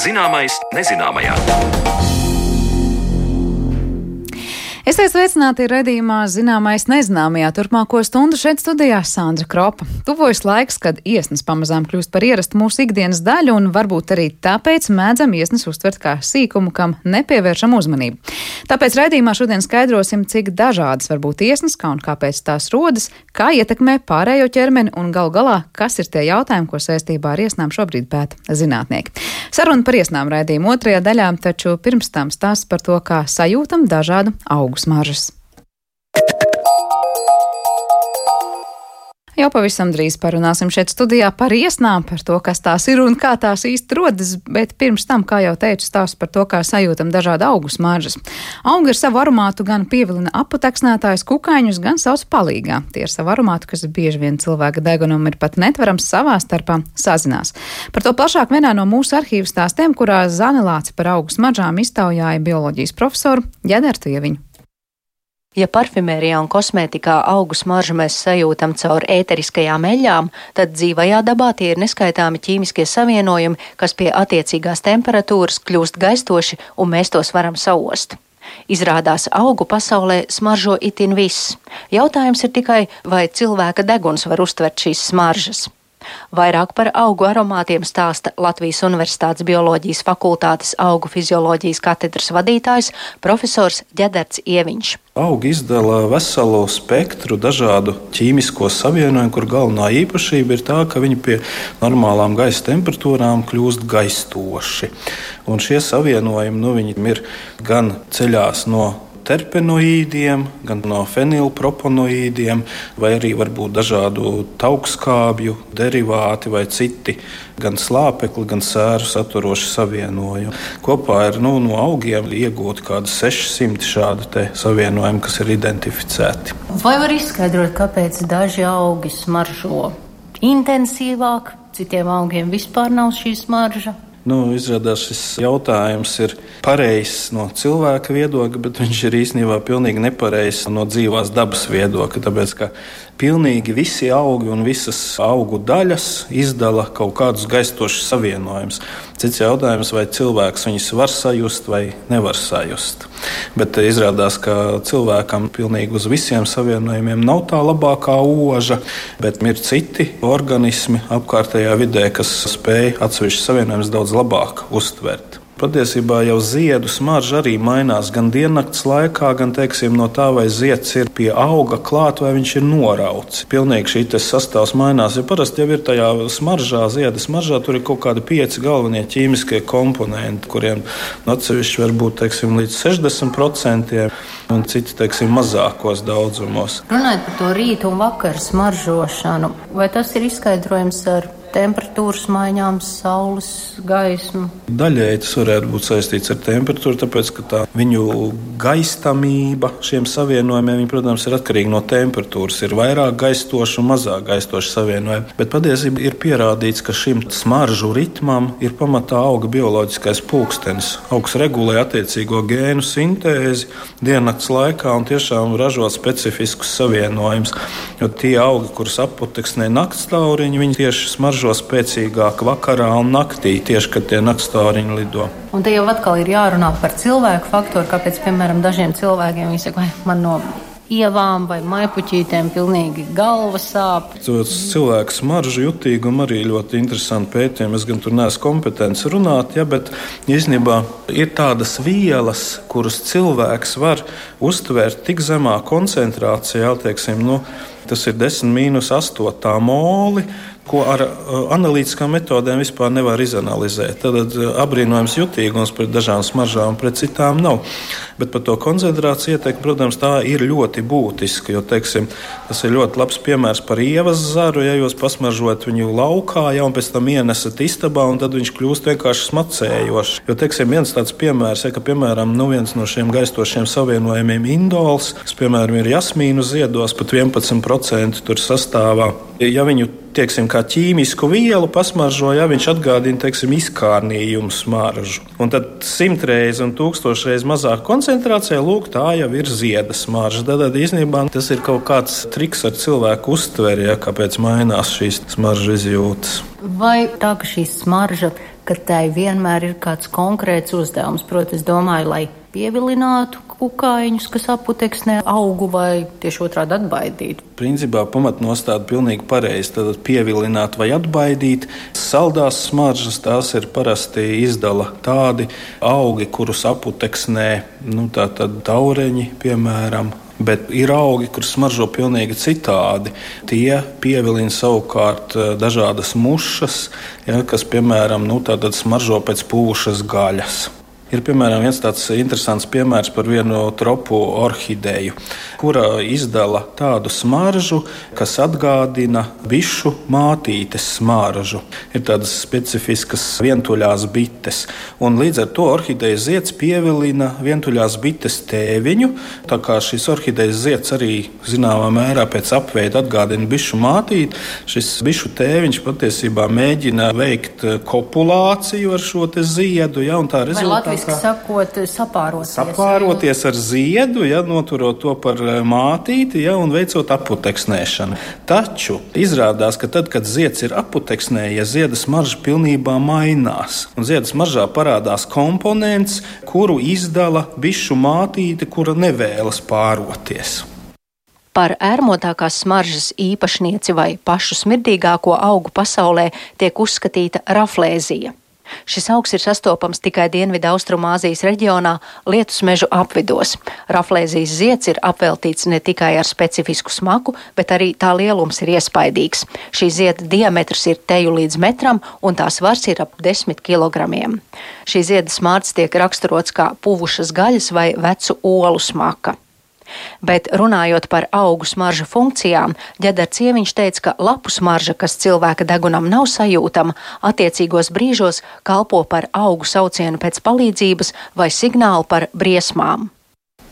Zināmais nezināmajā. Esiet sveicināti redzījumā zināmais nezināmajā turpmāko stundu šeit studijā Sandra Kropa. Tuvojas laiks, kad iesnas pamazām kļūst par ierastu mūsu ikdienas daļu, un varbūt arī tāpēc mēdzam iesnas uztvert kā sīkumu, kam nepievēršam uzmanību. Tāpēc redzījumā šodien skaidrosim, cik dažādas var būt iesnas, kā un kāpēc tās rodas, kā ietekmē pārējo ķermeni un gal galā, kas ir tie jautājumi, ko saistībā ar iesnām šobrīd pēta zinātnieki. Saruna par iesnām redzījuma otrajā daļā, taču pirms tam stāsts par to, kā sajūtam dažādu augu smaržas. Jau pavisam drīz parunāsim šeit studijā par iesnām, par to, kas tās ir un kā tās īsti rodas, bet pirms tam, kā jau teicu, stāsts par to, kā sajūtam dažādu augu smaržas. Augi ar savu aromātu gan pievilina aputeksnētājus kukaiņus, gan savus palīgā. Tie ir savu aromātu, kas bieži vien cilvēka degunam ir pat netverams savā starpā sazinās. Par to plašāk vienā no mūsu arhīvu stāstiem, kurā Zanelāci par augu smaržām iztaujāja bioloģijas profesoru Ģedertu Ieviņu. Ja parfimērijā un kosmētikā augu smaržu mēs sajūtam caur ēteriskajām eļļām, tad dzīvajā dabā tie ir neskaitāmi ķīmiskie savienojumi, kas pie attiecīgās temperatūras kļūst gaistoši un mēs tos varam saost. Izrādās, augu pasaulē smaržo itin viss. Jautājums ir tikai, vai cilvēka deguns var uztvert šīs smaržas. Vairāk par augu aromātiem stāsta Latvijas Universitātes bioloģijas fakultātes augu fizioloģijas katedras vadītājs profesors Ģederts Ieviņš. Augi izdala veselu spektru dažādu ķīmisko savienojumu, kur galvenā īpašība ir tā, ka viņi pie normālām gaisa temperatūrām kļūst gaistoši. Un šie savienojumi nu, ir gan ceļās no terpenoīdiem, gan no fenilproponoīdiem, vai arī varbūt dažādu taukskābju derivāti vai citi, gan slāpekli, gan sēru saturoši savienojumi. Kopā ir nu, no augiem iegūti kaut kādi 600 šādu savienojumu, kas ir identificēti. Vai var izskaidrot, kāpēc daži augi smaržo intensīvāk, citiem augiem vispār nav šī smarža? Nu, izrādās, šis jautājums ir pareizs no cilvēka viedokļa, bet viņš ir īstenībā pilnīgi nepareizs no dzīvās dabas viedokļa. Tāpēc, ka pilnīgi visi augi un visas augu daļas izdala kaut kādus gaistošus savienojumus. Cits jautājums, vai cilvēks viņus var sajust vai nevar sajust. Bet izrādās, ka cilvēkam pilnīgi uz visiem savienojumiem nav tā labākā oža, bet ir citi organismi apkārtējā vidē, kas spēj atsevišķus savienojumus daudz labāk uztvert. Patiesībā jau ziedu smarža arī mainās gan diennakts laikā, gan teiksim, no tā, vai zieds ir pie auga klāt vai viņš ir norauts. Pilnīgi šī sastāvs mainās. Ja parasti jau ir tajā smaržā, ziedas smaržā, tur ir kaut kādi pieci galvenie ķīmiskie komponenti, kuriem atsevišķi var būt teiksim, līdz 60% un citi teiksim, mazākos daudzumos. Runājot par to rītu un vakaru smaržošanu, vai tas ir izskaidrojams ar temperatūras maiņām, saules gaismu. Daļēji tas varētu būt saistīts ar temperatūru, tāpēc ka tā viņu gaistamība šiem savienojumiem, viņi, protams, ir atkarīga no temperatūras. Ir vairāk gaistoši un mazāk gaistoši savienojumi. Bet patiesībā ir pierādīts, ka šim smaržu ritmam ir pamatā auga bioloģiskais pulkstenis. Augs regulē attiecīgo gēnu sintēzi diennakts laikā un tiešām ražo specifiskus savienojumus. Jo tie augi, kurus aputeksnē nakts tauriņi, viņi tieši smaržo smaržo spēcīgāk vakarā un naktī, tieši kad tie naktstāriņi lido. Un te jau atkal ir jārunā par cilvēku faktoru, kāpēc, piemēram, dažiem cilvēkiem viņi saka, man no ievām vai maipuķītēm pilnīgi galva sāp. Cilvēks smaržu jutīgumu arī ļoti interesanti pētījumi. Es gan tur neesmu kompetents runāt, ja, bet īstenībā ir tādas vielas, kuras cilvēks var uztvērt tik zemā koncentrācijā, teiksim, nu, tas ir 10 mīnus 8 moli ko ar uh, analītiskām metodēm vispār nevar izanalizēt. Tad uh, apbrīnojams jutīgums pret dažām smaržām, pret citām nav. Bet par to koncentrāciju ietekmi, protams, tā ir ļoti būtiska. Jo, teiksim, tas ir ļoti labs piemērs par ievas zaru. Ja jūs pasmaržojat viņu laukā, jau pēc tam ienesat istabā, un tad viņš kļūst vienkārši smacējošs. Jo, teiksim, viens tāds piemērs, ja, ka, piemēram, nu viens no šiem gaistošiem savienojumiem indols, kas, piemēram, ir jasmīnu ziedos, pat 11% tur sastāvā. Ja viņu tieksim, kā ķīmisku vielu pasmaržo, ja viņš atgādina teiksim, izkārnījumu smaržu. Un tad simtreiz un tūkstošreiz mazāk koncentrācijā, lūk, tā jau ir zieda smarža. Tad, tad īstenībā tas ir kaut kāds triks ar cilvēku uztveri, ja, kāpēc mainās šīs smaržas izjūtas. Vai tā, ka šī smarža ka tai vienmēr ir kāds konkrēts uzdevums. Protams, domāju, lai pievilinātu kukaiņus, kas aputeksnē augu vai tieši otrādi atbaidītu. Principā pamatnostāda pilnīgi pareizi. Tad pievilināt vai atbaidīt. Saldās smaržas tās ir parasti izdala tādi augi, kurus aputeksnē, nu tā tad taureņi, piemēram, Bet ir augi, kurus smaržo pavisam citādi. Tie pievilina savukārt eh, dažādas mušas, ja, kas, piemēram, nu, smaržo pēc pūšas gaļas. Ir piemēram viens tāds interesants piemērs par vienu tropu orhideju, kura izdala tādu smaržu, kas atgādina bišu mātītes smaržu. Ir tādas specifiskas vientuļās bites, un līdz ar to orhidejas zieds pievilina vientuļās bites tēviņu. Tā kā šis orhidejas zieds arī zināmā mērā pēc apveida atgādina bišu mātīti, šis bišu tēviņš patiesībā mēģina veikt kopulāciju ar šo ziedu. Ja, Latvijas sakot, sapāroties. Sapāroties ar ziedu, ja, noturot to par eh, mātīti ja, un veicot aputeksnēšanu. Taču izrādās, ka tad, kad zieds ir aputeksnējies, zieda smarža pilnībā mainās. Un zieda smaržā parādās komponents, kuru izdala bišu mātīte, kura nevēlas pāroties. Par ērmotākās smaržas īpašnieci vai pašu smirdīgāko augu pasaulē tiek uzskatīta raflēzija. Šis augs ir sastopams tikai Dienvidu Austrumāzijas reģionā, lietus mežu apvidos. Raflēzijas zieds ir apveltīts ne tikai ar specifisku smaku, bet arī tā lielums ir iespaidīgs. Šī zieda diametrs ir teju līdz metram, un tās svars ir ap 10 kg. Šī zieda smārts tiek raksturots kā puvušas gaļas vai vecu olu smaka. Bet runājot par augu smaržu funkcijām, ģedars Ieviņš teica, ka lapu smarža, kas cilvēka degunam nav sajūtama, attiecīgos brīžos kalpo par augu saucienu pēc palīdzības vai signālu par briesmām.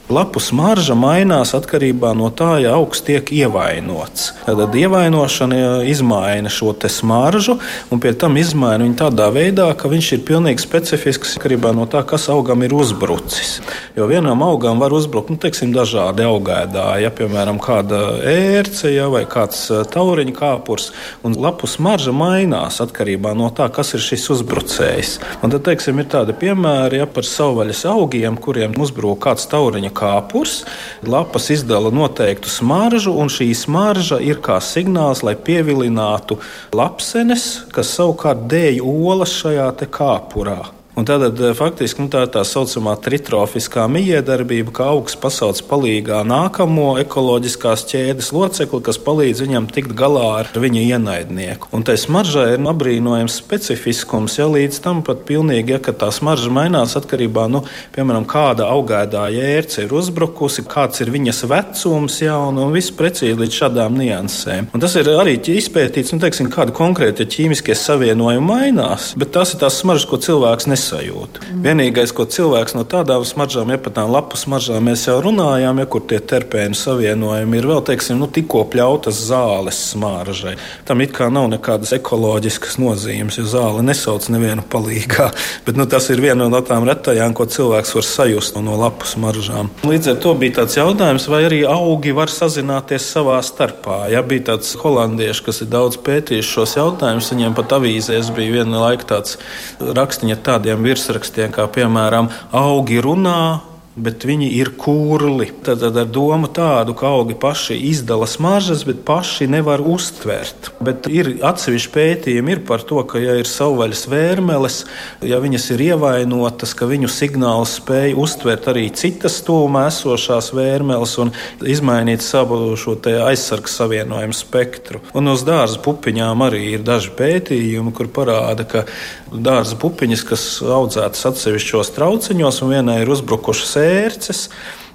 Lapu smarža mainās atkarībā no tā, ja augs tiek ievainots. Tad ievainošana izmaina šo smaržu, un pie tam izmaina viņu tādā veidā, ka viņš ir pilnīgi specifisks atkarībā no tā, kas augam ir uzbrucis. Jo vienam augam var uzbrukt nu, teiksim, dažādi augēdāji, ja piemēram kāda ērce ja, vai kāds eh, tauriņa kāpurs, un lapu smarža mainās atkarībā no tā, kas ir šis uzbrucējs. Un tad teiksim, ir tādi piemēri ja, par savvaļas augiem, kuriem uzbrūk kāds tauriņa kāpurs. Lapas izdala noteiktu smaržu, un šī smarža ir kā signāls, lai pievilinātu lapsenes, kas savukārt dēļ olas šajā kāpurā. Un tad eh, faktiski nu, tā ir tā saucamā tritrofiskā mijiedarbība, ka augs pasauc palīgā nākamo ekoloģiskās ķēdes locekli, kas palīdz viņam tikt galā ar viņa ienaidnieku. Un tai smaržai ir apbrīnojams specifiskums, ja līdz tam pat pilnīgi, ja tā smarža mainās atkarībā no, nu, piemēram, kāda augēdā jērce ir uzbrukusi, kāds ir viņas vecums, ja, un, un viss precīzi līdz šādām niansēm. Un tas ir arī izpētīts, nu, teiksim, kāda konkrēta ķīmiskie savienojumi mainās, bet tas ir tās smaržas, ko cilvēks nes nesajūtu. Mm. Vienīgais, ko cilvēks no tādām smaržām, ja pat tām lapu smaržām mēs jau runājām, ja kur tie terpēni savienojumi ir vēl, teiksim, nu, tikko pļautas zāles smaržai. Tam it kā nav nekādas ekoloģiskas nozīmes, jo zāle nesauc nevienu palīgā. Bet nu, tas ir viena no tām retajām, ko cilvēks var sajust no lapu smaržām. Līdz ar to bija tāds jautājums, vai arī augi var sazināties savā starpā. Ja bija tāds holandieši, kas ir daudz pētījuši šos jautājumus, viņiem pat avīzēs bija viena laika tāds rakstiņa ar tādiem tādiem virsrakstiem, kā piemēram augi runā, bet viņi ir kurli. Tad, tad ar domu tādu, ka augi paši izdala smaržas, bet paši nevar uztvert. Bet ir atsevišķi pētījumi ir par to, ka, ja ir savvaļas vērmeles, ja viņas ir ievainotas, ka viņu signāls spēj uztvert arī citas tūmā esošās vērmeles un izmainīt savu šo aizsargu savienojumu spektru. Un uz dārza pupiņām arī ir daži pētījumi, kur parāda, ka dārza pupiņas, kas audzētas atsevišķos trauciņos, un vienai ir uzbrukušas ērces,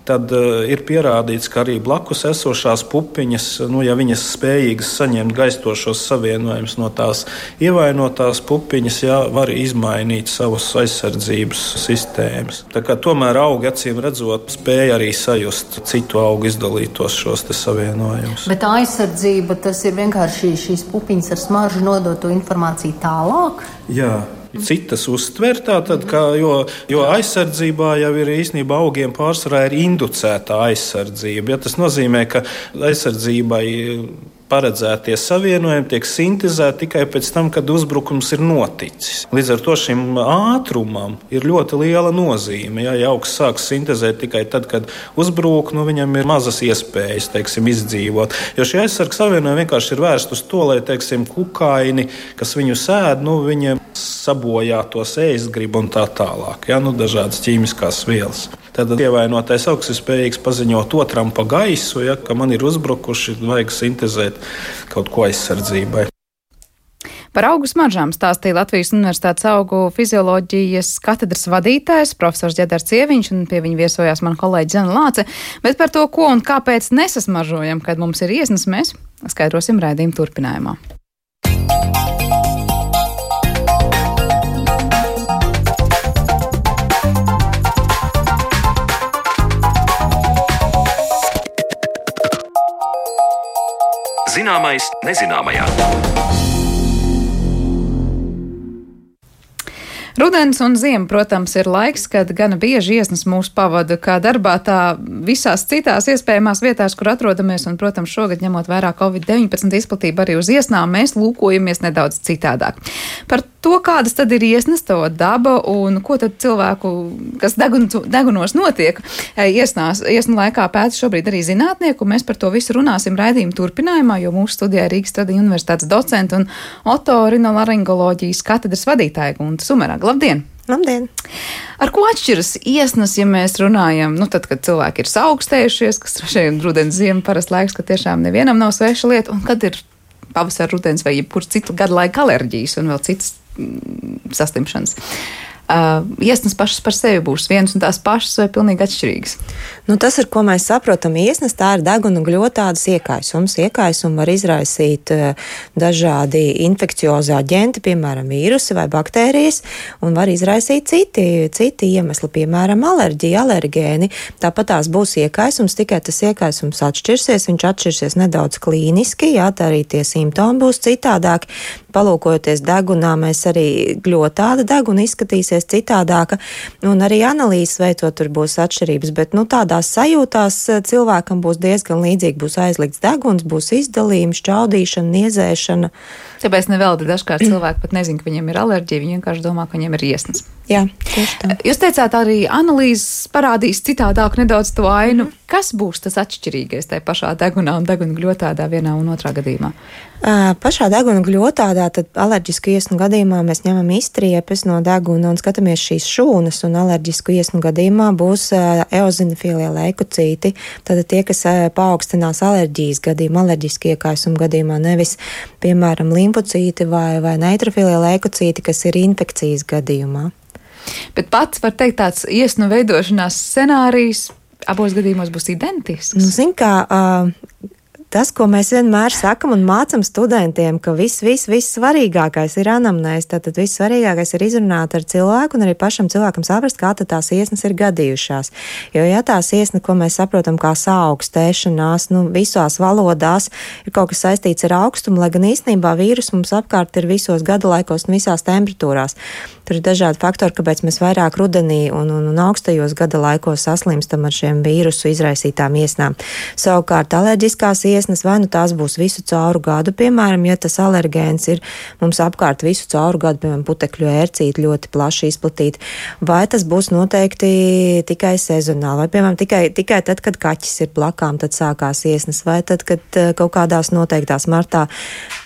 tad uh, ir pierādīts, ka arī blakus esošās pupiņas, nu, ja viņas spējīgas saņemt gaistošos savienojumus no tās ievainotās pupiņas, jā, var izmainīt savus aizsardzības sistēmas. Tomēr augi acīm redzot, spēja arī sajust citu augu izdalītos šos savienojumus. Bet aizsardzība tas ir vienkārši šīs pupiņas ar smaržu nodoto informāciju tālāk? Jā citas uztver. Tātad, kā, jo, jo aizsardzībā jau ir īstenībā augiem pārsvarā ir inducēta aizsardzība. Ja tas nozīmē, ka aizsardzībai paredzētie savienojumi tiek sintēzēti tikai pēc tam, kad uzbrukums ir noticis. Līdz ar to šim ātrumam ir ļoti liela nozīme. Ja, ja augsts sāks sintēzēt tikai tad, kad uzbrūk, nu, viņam ir mazas iespējas teiksim, izdzīvot. Jo šie aizsardzības savienojumi vienkārši ir vērsti uz to, lai teiksim, kukaini, kas viņu sēd, nu, viņiem sabojā tos ēst gribu un tā tālāk. Ja, nu, dažādas ķīmiskās vielas. Tad ievainotais augsts ir spējīgs paziņot otram pa gaisu, ja, ka man ir uzbrukuši, vajag sintēzēt kaut ko aizsardzībai. Par augu smaržām stāstīja Latvijas Universitātes augu fizioloģijas katedras vadītājs profesors Džedars Cieviņš, un pie viņa viesojās mana kolēģi Zana Lāce. Bet par to, ko un kāpēc nesasmaržojam, kad mums ir iesnas, mēs skaidrosim raidījumu turpinājumā. Zināmais nezināmajā. Rudens un ziema, protams, ir laiks, kad gana bieži iesnas mūs pavada kā darbā, tā visās citās iespējamās vietās, kur atrodamies. Un, protams, šogad, ņemot vērā Covid-19 izplatību arī uz iesnām, mēs lūkojamies nedaudz citādāk. Par to, kādas tad ir iesnas, to daba un ko tad cilvēku, kas degun, degunos notiek, eh, iesnās, iesnu laikā pēta šobrīd arī zinātnieku. Mēs par to visu runāsim raidījuma turpinājumā, jo mūsu studijā Rīgas Tradiņu universitātes docenta un otorinolaringoloģijas katedras vadītāja Gunta Sumerā. Labdien! Labdien! Ar ko atšķiras iesnas, ja mēs runājam, nu, tad, kad cilvēki ir saaugstējušies, kas šeit rudens ziema parasti laiks, ka tiešām nevienam nav sveša lieta, un kad ir pavasara, rudens vai jebkurš citu gadu laika alerģijas un vēl citas mm, saslimšanas. Uh, iesnas pašas par sevi būs vienas un tās pašas vai pilnīgi atšķirīgas. Nu, tas ir, ko mēs saprotam. Iesnas tā ir deguna gļotādas iekaisums. Iekaisumu var izraisīt dažādi infekciozi aģenti, piemēram, vīrusi vai baktērijas, un var izraisīt citi, citi iemesli, piemēram, alerģija, alergēni. Tāpat tās būs iekaisums, tikai tas iekaisums atšķirsies, viņš atšķirsies nedaudz klīniski, jā, tā arī tie simptomi būs citādāki. Palūkojoties degunā, mēs arī gļotāda deguna izskatīsies izskatīsies citādāka, un arī analīzes veicot tur būs atšķirības, bet nu, tādās sajūtās eh, cilvēkam būs diezgan līdzīgi. Būs aizlikts deguns, būs izdalījums, šķaudīšana, niezēšana. Tāpēc nevelti dažkārt cilvēki pat nezina, ka viņiem ir alerģija, viņi vienkārši domā, ka viņiem ir iesnas. Jā, tieši tā. Jūs teicāt, arī analīzes parādīs citādāk nedaudz to ainu. Mm. Kas būs tas atšķirīgais tajā pašā degunā un deguna gļotādā vienā un otrā gadījumā? Pašā deguna gļotādā, tad alerģisku iesnu gadījumā mēs ņemam izstriepes no deguna un skatāmies šīs šūnas, un alerģisku iesnu gadījumā būs eozinofīlie leikocīti, tad tie, kas paaugstinās alerģijas gadījumā, alerģiski iekaisuma gadījumā, nevis, piemēram, limfocīti vai, vai neitrofīlie leikocīti, kas ir infekcijas gadījumā. Bet pats var teikt, tāds iesnu veidošanās scenārijs abos gadījumos būs identisks. Nu, zin, kā, uh, tas, ko mēs vienmēr sakam un mācam studentiem, ka viss, viss, viss svarīgākais ir anamnēs, tad viss svarīgākais ir izrunāt ar cilvēku un arī pašam cilvēkam saprast, kā tās iesnas ir gadījušās. Jo, ja tās iesnas, ko mēs saprotam kā saaugstēšanās, nu, visās valodās ir kaut kas saistīts ar augstumu, lai gan īstenībā vīrus mums apkārt ir visos gadu laikos un visās temperatūrās. Tur ir dažādi faktori, kāpēc mēs vairāk rudenī un, un, un augstajos gada laikos saslimstam ar šiem vīrusu izraisītām iesnām. Savukārt, alerģiskās iesnas vai nu tās būs visu cauru gadu, piemēram, ja tas alergēns ir mums apkārt visu cauru gadu, piemēram, putekļu ērcīti ļoti plaši izplatīti, vai tas būs noteikti tikai sezonāli, vai, piemēram, tikai, tikai tad, kad kaķis ir blakām, tad sākās iesnas, vai tad, kad eh, kaut kādās noteiktās martā,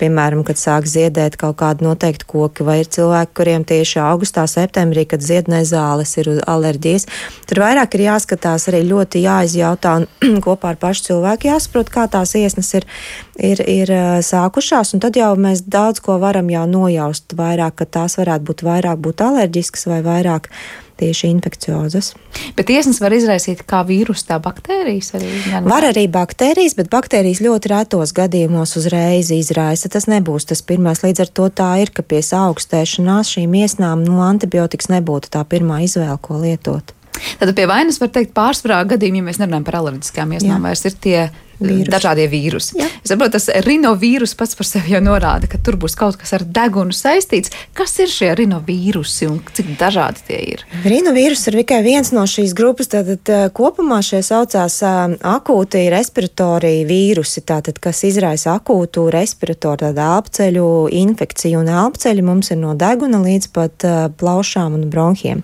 piemēram, kad sāk ziedēt kaut kādi noteikti koki, vai ir cilvēki, kuriem tieši augustā, septembrī, kad ziednē zāles ir alerģijas. Tur vairāk ir jāskatās, arī ļoti jāizjautā un kopā ar pašu cilvēku jāsaprot, kā tās iesnas ir, ir, ir sākušās, un tad jau mēs daudz ko varam jau nojaust vairāk, ka tās varētu būt vairāk būt alerģiskas vai vairāk tieši infekciozas. Bet iesnas var izraisīt kā vīrusu, tā baktērijas arī? Gan var arī baktērijas, bet baktērijas ļoti retos gadījumos uzreiz izraisa. Tas nebūs tas pirmais. Līdz ar to tā ir, ka pie augstēšanās šīm iesnām no nu, antibiotikas nebūtu tā pirmā izvēle, ko lietot. Tad pie vainas var teikt pārsvarā gadījumā, ja mēs nerunājam par alerģiskām iesnām, vairs ir tie Vīrusi. dažādie vīrusi. Jā. Es saprotu, tas rinovīrus pats par sevi jau norāda, ka tur būs kaut kas ar degunu saistīts. Kas ir šie rinovīrusi un cik dažādi tie ir? Rinovīrus ir tikai viens no šīs grupas. Tātad kopumā šie saucās akūti respiratorija vīrusi, tātad, kas izraisa akūtu respiratoru, elpceļu infekciju. Un elpceļi mums ir no deguna līdz pat plaušām un bronhiem.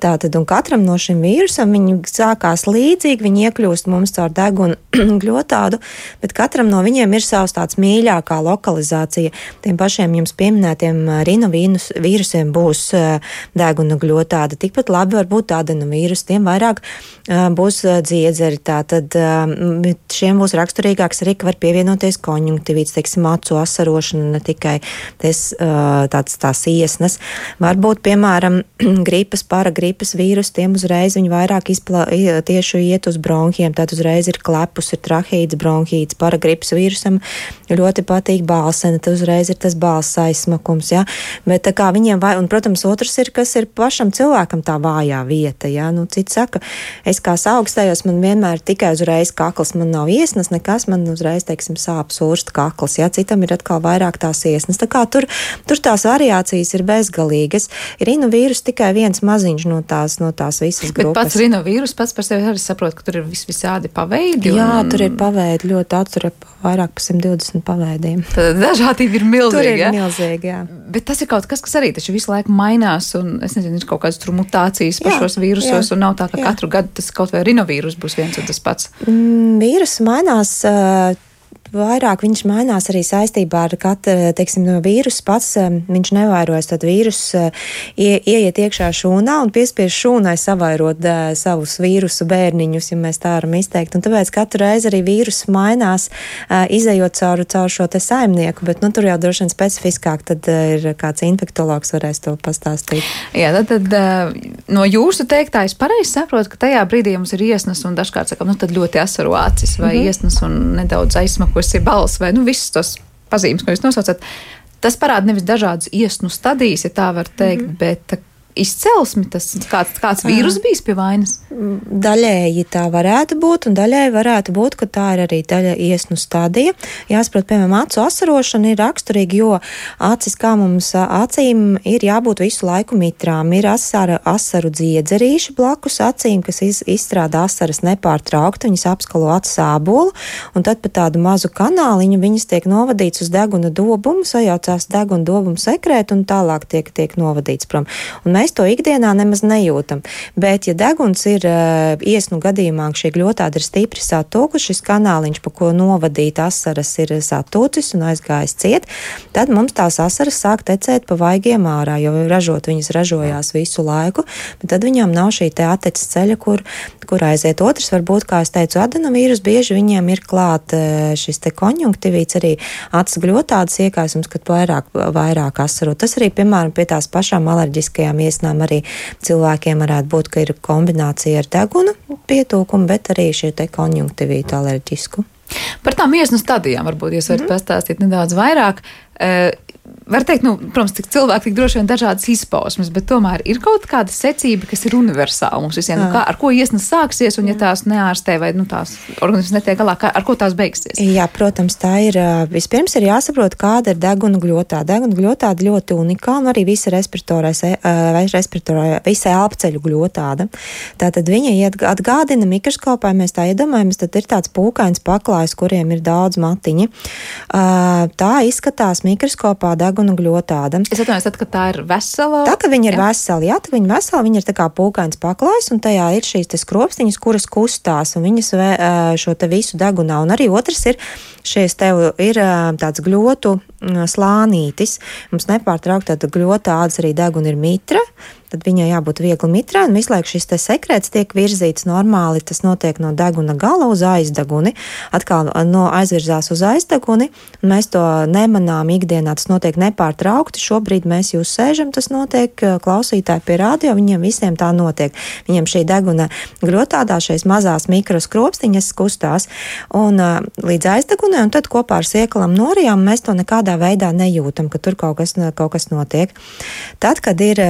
Tātad, un katram no šiem vīrusam viņi sākās līdzīgi, viņi iekļūst mums caur degunu gļotādu, bet katram no viņiem ir savs tāds mīļākā lokalizācija. Tiem pašiem jums pieminētiem rinovīrusiem būs deguna gļotāda. Tikpat labi var būt adenovīrus, tiem vairāk būs dziedzeri. Tātad šiem būs raksturīgāks arī, ka var pievienoties konjunktivīts, teiksim, acu asarošana, ne tikai tes, tāds tās iesnas. Varbūt, piemēram, gripas, paragripas vīrus, tiem uzreiz viņi vairāk izpla, tieši iet uz bronhiem, tad uzreiz ir klepus, ir trahīts, bronhīts, paragripas vīrusam ļoti patīk balsena, tad uzreiz ir tas balss aizsmakums, jā. Bet tā kā viņiem, vai, un, protams, otrs ir, kas ir pašam cilvēkam tā vājā vieta, jā. Nu, cits saka, es kā augstējos, man vienmēr tikai uzreiz kakls, man nav iesnas, nekas, man uzreiz, teiksim, sāp sūrst kakls, jā. Citam ir atkal vairāk tās iesnas. Tā kā tur, tur tās variācijas ir bezgalīgas. Rinovīrus tikai viens maziņš no tās, no tās visas grupas. Bet pats rinovīrus pats par sevi arī saprot, ka tur ir vis visādi paveidi. Jā, un... tur ir paveidi ļoti attura vairāk par 120 paveidiem. Tad dažādība ir milzīga. Tur ir ja? milzīga, jā. Bet tas ir kaut kas, kas arī taču visu laiku mainās, un es nezinu, ir kaut kādas tur mutācijas pašos vīrusos, jā, un nav tā, ka jā. katru gadu tas kaut vai rinovīrus būs viens un tas pats. Mm, vīrus mainās. Uh, vairāk viņš mainās arī saistībā ar katru, teiksim, no vīrusu pats. Viņš nevairojas, tad vīrus ie, ieiet iekšā šūnā un piespiež šūnai savairot savus vīrusu bērniņus, ja mēs tā varam izteikt. Un tāpēc katru reizi arī vīrus mainās, izējot caur, caur šo te saimnieku, bet, nu, tur jau droši vien specifiskāk, tad ir kāds infektologs varēs to pastāstīt. Jā, tad, tad no jūsu teiktā es pareizi saprotu, ka tajā brīdī mums ir iesnas un dažkārt sakam, nu, tad ļoti asaro acis vai mm -hmm. iesnas un nedaudz aizsmaku ir balss vai nu, visas tos pazīmes, ko jūs nosaucat. Tas parāda nevis dažādas iesnu stadijas, ja tā var teikt, mm -hmm. bet izcelsmi, tas kāds, kāds vīrus bijis pie vainas? Daļēji tā varētu būt, un daļēji varētu būt, ka tā ir arī daļa iesnu stadija. Jāsaprot, piemēram, acu asarošana ir raksturīga, jo acis, kā mums acīm, ir jābūt visu laiku mitrām. Ir asara, asaru dziedzerīši blakus acīm, kas iz, izstrādā asaras nepārtraukti, viņas apskalo acu sābolu, un tad pa tādu mazu kanāliņu viņas tiek novadīts uz deguna dobumu, sajaucās deguna dobumu sekrēt, un tālāk tiek, tiek novadīts prom. Un mēs to ikdienā nemaz nejūtam. Bet, ja deguns ir uh, iesnu gadījumā, šī gļotāda ir stipri satūkusi, šis kanāliņš, pa ko novadīt asaras, ir satūcis un aizgājis ciet, tad mums tās asaras sāk tecēt pa vaigiem ārā, jo ražot viņas ražojās visu laiku, bet tad viņām nav šī te atteces ceļa, kur, kur aiziet. Otrs varbūt, kā es teicu, adenovīrus bieži viņiem ir klāt šis te konjunktivīts arī acis gļotādas iekaisums, kad vairāk, vairāk asaro. Tas arī, piemēram, pie tās pašām alerģiskajām viesnām arī cilvēkiem varētu būt, ka ir kombinācija ar degunu pietūkumu, bet arī šie te konjunktivītu alerģisku. Par tām iesnu stadijām varbūt jūs varat mm -hmm. pastāstīt nedaudz vairāk. Uh, var teikt, nu, protams, tik cilvēki tik droši vien dažādas izpausmes, bet tomēr ir kaut kāda secība, kas ir universāla mums visiem. Nu, kā, ar ko iesnas sāksies, un ja tās neārstē vai nu, tās organisms netiek galā, kā, ar ko tās beigsies? Jā, protams, tā ir. Vispirms ir jāsaprot, kāda ir deguna gļotā. Deguna gļotāda ļoti unikāla, un arī visa respiratorais, respiratorai, visa elpceļu gļotāda. Tātad viņa atgādina mikroskopā, mēs tā iedomājamies, tad ir tāds pūkains paklājs, kuriem ir daudz matiņi. Tā izskatās mikroskopā deguna gļotāda. Es atvainojos, tad, kad tā ir vesela. Tā, ka viņa ir jā. vesela, jā, tā viņa vesela, viņa ir tā kā pūkains paklājs, un tajā ir šīs skropstiņas, kuras kustās, un viņas vē, šo te visu degunā. Un arī otrs ir šīs tev ir tāds gļotu slānītis. Mums nepārtraukti tāda gļotādas arī deguna ir mitra tad viņai jābūt viegli mitrai, un visu laiku šis sekrets tiek virzīts normāli. Tas notiek no deguna gala uz aizdeguni, atkal no aizvirzās uz aizdeguni, un mēs to nemanām ikdienā. Tas notiek nepārtraukti. Šobrīd mēs jūs sēžam, tas notiek klausītāji pie rādio, viņiem visiem tā notiek. Viņiem šī deguna gļotādā šīs mazās mikroskropstiņas kustās un līdz aizdegunai, un tad kopā ar siekalām norijām mēs to nekādā veidā nejūtam, ka tur kaut kas, kaut kas notiek. Tad, kad ir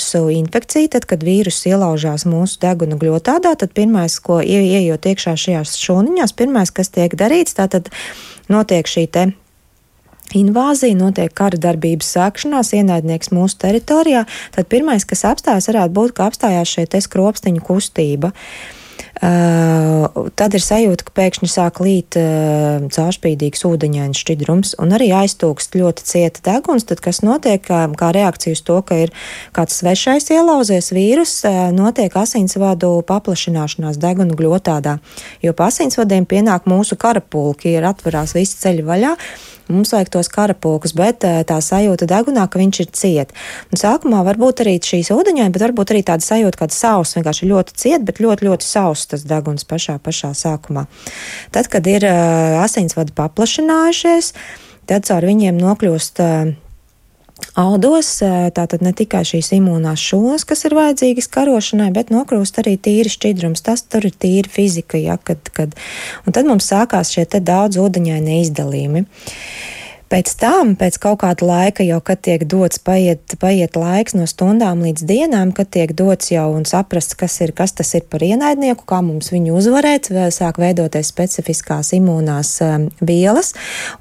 vīrusu infekcija, tad, kad vīrus ielaužās mūsu deguna gļotādā, tad pirmais, ko ieejot iekšā šajās šūniņās, pirmais, kas tiek darīts, tātad notiek šī te invāzija, notiek kara darbības sākšanās, ienaidnieks mūsu teritorijā, tad pirmais, kas apstājas, varētu būt, ka apstājās šeit skropstiņu kustība. Uh, tad ir sajūta, ka pēkšņi sāk līt uh, caurspīdīgs ūdeņains šķidrums un arī aiztūkst ļoti cieta deguns. Tad, kas notiek kā, kā reakcija uz to, ka ir kāds svešais ielauzies vīrus, uh, notiek asinsvadu paplašināšanās degunu gļotādā, jo pa asinsvadiem pienāk mūsu karapulki, ir atverās visi ceļi vaļā mums vajag tos karapulkus, bet eh, tā sajūta degunā, ka viņš ir ciet. Un sākumā varbūt arī šīs ūdeņaini, bet varbūt arī tāda sajūta, ka sauss vienkārši ļoti ciet, bet ļoti, ļoti sauss tas deguns pašā, pašā sākumā. Tad, kad ir uh, asinsvadi paplašinājušies, tad caur viņiem nokļūst uh, audos, tātad ne tikai šīs imūnās šūnas, kas ir vajadzīgas karošanai, bet nokrūst arī tīri šķidrums. Tas tur ir tīri fizika, ja, kad, kad, un tad mums sākās šie te daudz ūdeņaini izdalījumi. Pēc tam, pēc kaut kāda laika, jau kad tiek dots, paiet, paiet laiks no stundām līdz dienām, kad tiek dots jau un saprast, kas, ir, kas tas ir par ienaidnieku, kā mums viņu uzvarēt, sāk veidoties specifiskās imūnās um, vielas,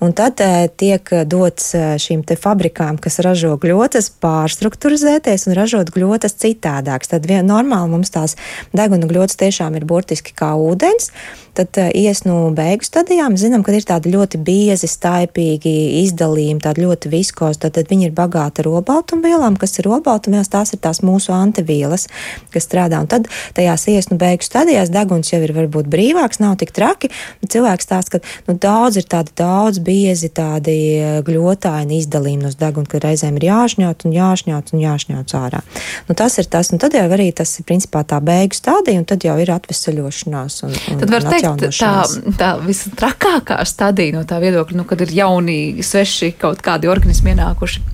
un tad uh, tiek dots uh, šīm te fabrikām, kas ražo gļotas, pārstruktūrizēties un ražot gļotas citādākas. Tad vien, normāli mums tās deguna gļotas tiešām ir burtiski kā ūdens, tad uh, ies no beigu stadijām, zinām, ka ir tādi ļoti biezi, staipīgi izdalījumi, tādi ļoti viskozi, tad, tad viņi ir bagāti ar obaltumvielām, kas ir obaltumvielas, tās ir tās mūsu antivielas, kas strādā. Un tad tajās iesnu beigu stadijās deguns jau ir varbūt brīvāks, nav tik traki. Cilvēks tās, ka nu, daudz ir tādi daudz biezi tādi eh, gļotāji izdalījumi no deguna, ka reizēm ir jāšņaut un jāšņaut un jāšņaut ārā. Nu, tas ir tas, un tad jau arī tas ir principā tā beigu stadija, un tad jau ir atvesaļošanās. Un, un, tad var teikt, tā, tā visatrakākā stadija no tā viedokļa, nu, kad ir jauni sveši kaut kādi organismi ienākuši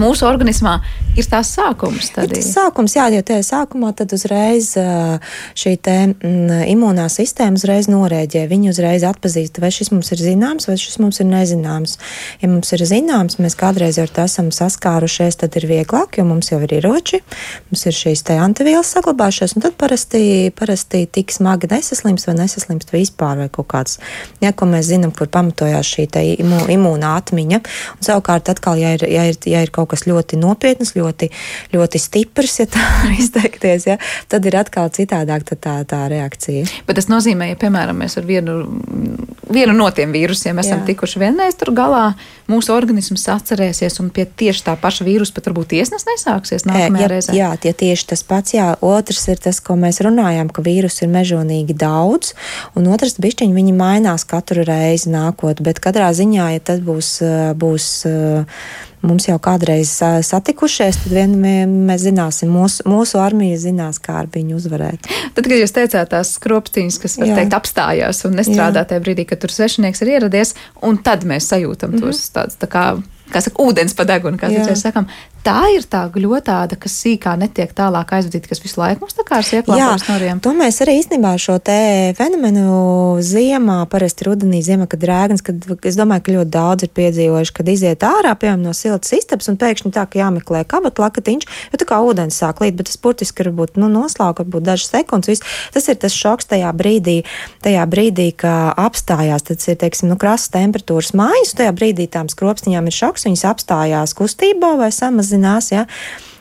mūsu organismā ir tās sākums. Ir tas sākums, jā, jo tajā sākumā tad uzreiz šī te imūnā sistēma uzreiz norēģē. Viņi uzreiz atpazīst, vai šis mums ir zināms, vai šis mums ir nezināms. Ja mums ir zināms, mēs kādreiz jau esam saskārušies, tad ir vieglāk, jo mums jau ir ieroči, mums ir šīs te antivielas saglabājušās, un tad parasti, parasti tik smagi nesaslims vai nesaslims vispār vai kaut kāds, ja, ko mēs zinām, kur pamatojās šī te imū, imūnā atmiņa. Un savukārt atkal, ja ir, ja ir, ja ir kaut kaut kas ļoti nopietns, ļoti, ļoti stiprs, ja tā izteikties, ja, tad ir atkal citādāk tā, tā, reakcija. Bet tas nozīmē, ja, piemēram, mēs ar vienu, vienu no tiem vīrusiem esam Jā. tikuši vienreiz tur galā, mūsu organisms atcerēsies un pie tieši tā paša vīrusa pat varbūt tiesnes nesāksies nākamajā jā, reizē. Jā, tie tieši tas pats, jā. Otrs ir tas, ko mēs runājām, ka vīrusu ir mežonīgi daudz, un otrs bišķiņi viņi mainās katru reizi nākot, bet katrā ziņā, ja tas būs, būs mums jau kādreiz satikušies, tad vien mēs zināsim, mūsu, mūsu armija zinās, kā ar viņu uzvarēt. Tad, kad jūs teicāt tās skropstīņas, kas, var Jā. teikt, apstājās un nestrādā Jā. tajā brīdī, kad tur svešinieks ir ieradies, un tad mēs sajūtam mm -hmm. tos tādus tā kā kā saka, ūdens pa degunu, kā mēs sakām. Tā ir tā gļotāda, kas sīkā netiek tālāk aizvadīta, kas visu laiku mums tā kā ir ieklāpās noriem. To mēs arī īstenībā šo te fenomenu ziemā, parasti rudenī, ziemā, kad rēgans, kad es domāju, ka ļoti daudz ir piedzīvojuši, kad iziet ārā, piemēram, no siltas istabas un pēkšņi tā, ka jāmeklē kabat lakatiņš, jo tā kā ūdens sāk līt, bet tas burtiski var būt, nu, noslauka, varbūt dažas sekundes. Viss. Tas ir tas šoks tajā brīdī, tajā brīdī, kā apstājās, tas ir, teiksim, nu, krasas temperatūras mājas, tajā brīdī tām skropstiņām ir šoks viņas apstājās kustībā vai samazinās. Ja?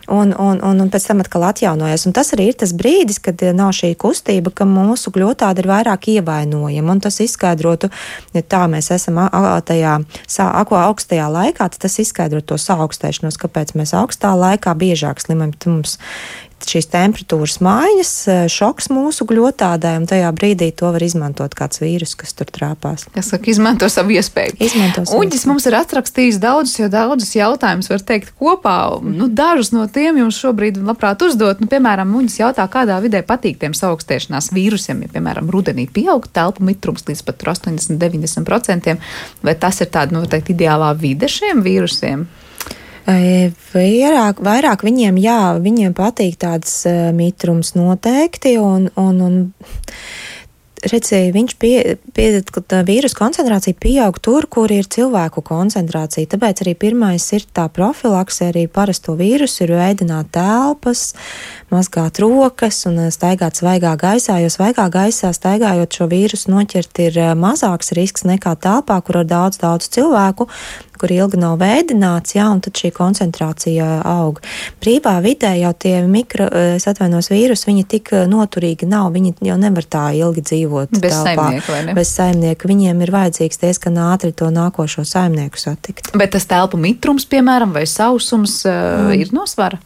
Un, un, un, un pēc tam atkal atjaunojas. Un tas arī ir tas brīdis, kad eh, nav šī kustība, ka mūsu gļotāda ir vairāk ievainojama. Un tas izskaidrotu, ja tā mēs esam tajā augstajā laikā, tad tas izskaidro to saaugstēšanos, kāpēc mēs augstā laikā biežāk slimam. Mums šīs temperatūras maiņas, eh, šoks mūsu gļotādai, un tajā brīdī to var izmantot kāds vīrus, kas tur trāpās. Es saku, izmanto savu iespēju. Izmanto savu Uģis mums ir atrakstījis daudzus, jo daudzus jautājumus var teikt kopā. Nu, dažus no tiem jums šobrīd labprāt uzdot. Nu, piemēram, Uģis jautā, kādā vidē patīk tiem saaugstēšanās vīrusiem, ja, piemēram, rudenī pieaug telpu mitrums līdz pat 80-90%, vai tas ir tāda noteikti ideālā vide šiem vīrusiem? Vairāk, vairāk viņiem, jā, viņiem patīk tāds mitrums noteikti. Un, un, un redzēju, viņš pie, pie, ka vīrusu koncentrācija pieaug tur, kur ir cilvēku koncentrācija. Tāpēc arī pirmais ir tā profilakse, arī parasto vīrusu ir veidināt telpas, mazgāt rokas un staigāt svaigā gaisā, jo svaigā gaisā staigājot šo vīrusu noķert ir mazāks risks nekā telpā, kur ir daudz, daudz cilvēku, kur ilgi nav veidināts, jā, un tad šī koncentrācija aug. Brīvā vidē jau tie mikro, es atvainos vīrusi, viņi tik noturīgi nav, viņi jau nevar tā ilgi dzīvot. Bez telpā, saimnieka, bez saimnieka. Viņiem ir vajadzīgs diezgan ātri to nākošo saimnieku satikt. Bet tas telpu mitrums, piemēram, vai sausums mm. ir nosvara?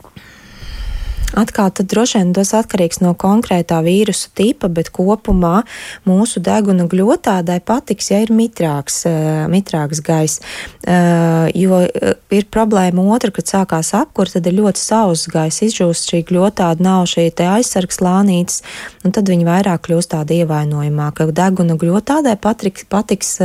Atkal tad droši vien tas atkarīgs no konkrētā vīrusu tipa, bet kopumā mūsu deguna gļotādai patiks, ja ir mitrāks, uh, mitrāks gaiss. Uh, jo uh, ir problēma otra, kad sākās apkur, tad ir ļoti sauss gaiss, izžūst šī gļotāda, nav šī aizsargs lānītes, un tad viņi vairāk kļūst tāda ievainojamāka. Deguna gļotādai patiks, patiks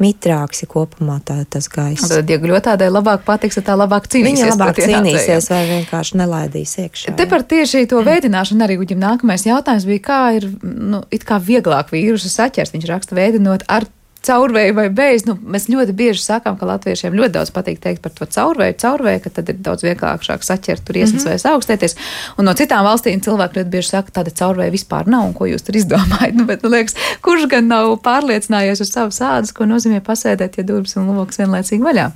mitrāks, ja kopumā tā, tas gaiss. Tad, ja gļotādai labāk patiks, tad tā labāk cīnīsies. Viņa labāk cīnīsies vai vienkārši nelaidīs iekšā. Te par tieši to veidināšanu arī uģim nākamais jautājums bija, kā ir, nu, it kā vieglāk vīrusu saķert. Viņš raksta veidinot ar caurvēju vai bez. Nu, mēs ļoti bieži sakām, ka latviešiem ļoti daudz patīk teikt par to caurvēju, caurvēju, ka tad ir daudz vieglāk saķert tur iesnas mm -hmm. vai augstēties. Un no citām valstīm cilvēki ļoti bieži saka, ka tāda caurvēja vispār nav un ko jūs tur izdomājat. Nu, bet, nu, liekas, kurš gan nav pārliecinājies uz savas ādas, ko nozīmē pasēdēt, ja durvis un loks vienlaicīgi vaļā?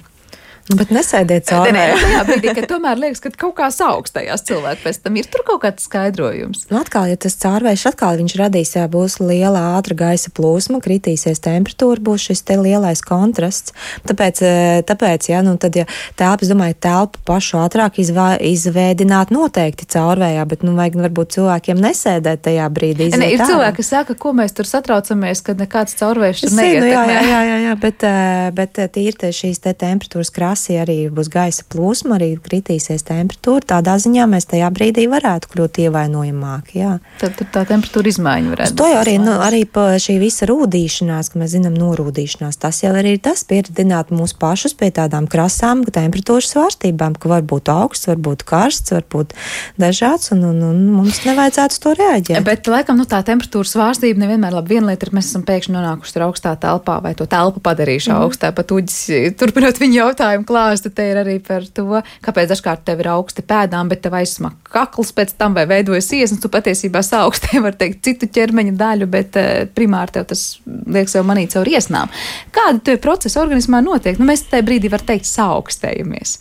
Nu, bet nesēdiet jā, brīdī, ka tomēr liekas, ka kaut kā augstajās cilvēku pēc tam ir tur kaut kāds skaidrojums. Nu, atkal, ja tas caurvējš atkal viņš radīs, jā, būs liela ātra gaisa plūsma, kritīsies temperatūra, būs šis te lielais kontrasts. Tāpēc, eh, tāpēc jā, nu, tad, ja telpa, es domāju, telpu pašu ātrāk izvā, izvēdināt noteikti caurvējā, bet, nu, vajag varbūt cilvēkiem nesēdēt tajā brīdī. Ne, ir cilvēki, kas saka, ko mēs tur satraucamies, kad nekāds caurvējš tur neiet. Nu, jā, jā, jā, jā, bet, eh, bet eh, tīri šīs te temperatūras krāsas krasi, arī būs gaisa plūsma, arī kritīsies temperatūra. Tādā ziņā mēs tajā brīdī varētu kļūt ievainojamāki. Jā. Tad, tad tā temperatūra izmaiņa varētu būt. To jau arī, nu, arī šī visa rūdīšanās, ka mēs zinām, norūdīšanās, tas jau arī ir tas pieredzināt mūs pašus pie tādām krasām temperatūras svārstībām, ka var būt augsts, var būt karsts, var būt dažāds, un, un, un mums nevajadzētu to reaģēt. Bet, laikam, nu, tā temperatūras svārstība nevienmēr labi. Viena lieta ir, mēs esam pēkšņi nonākuši tur augstā telpā vai to telpu padarījuši mm. augstā, pat uģis, turpinot viņa jautājumu joprojām klāsta te ir arī par to, kāpēc dažkārt tev ir augsti pēdām, bet tev aizsmak kakls pēc tam vai veidojas iesnas, tu patiesībā saukstē var teikt citu ķermeņa daļu, bet uh, primāri tev tas liekas jau manīt caur iesnām. Kādi tie procesi organismā notiek? Nu, mēs tajā brīdī var teikt saukstējamies.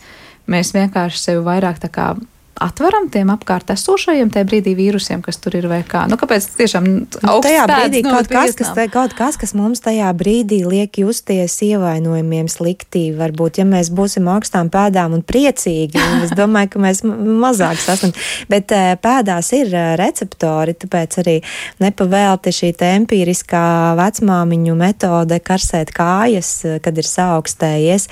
Mēs vienkārši sevi vairāk tā kā atveram tiem apkārt esošajiem tajā brīdī vīrusiem, kas tur ir vai kā. Nu, kāpēc tiešām nu, tajā brīdī kaut kas, kas, te, kaut kas, kas mums tajā brīdī liek justies ievainojumiem sliktī, varbūt, ja mēs būsim augstām pēdām un priecīgi, un es domāju, ka mēs mazāk sasniegsim. Bet eh, pēdās ir eh, receptori, tāpēc arī nepavēlti šī empiriskā vecmāmiņu metode karsēt kājas, eh, kad ir saaugstējies.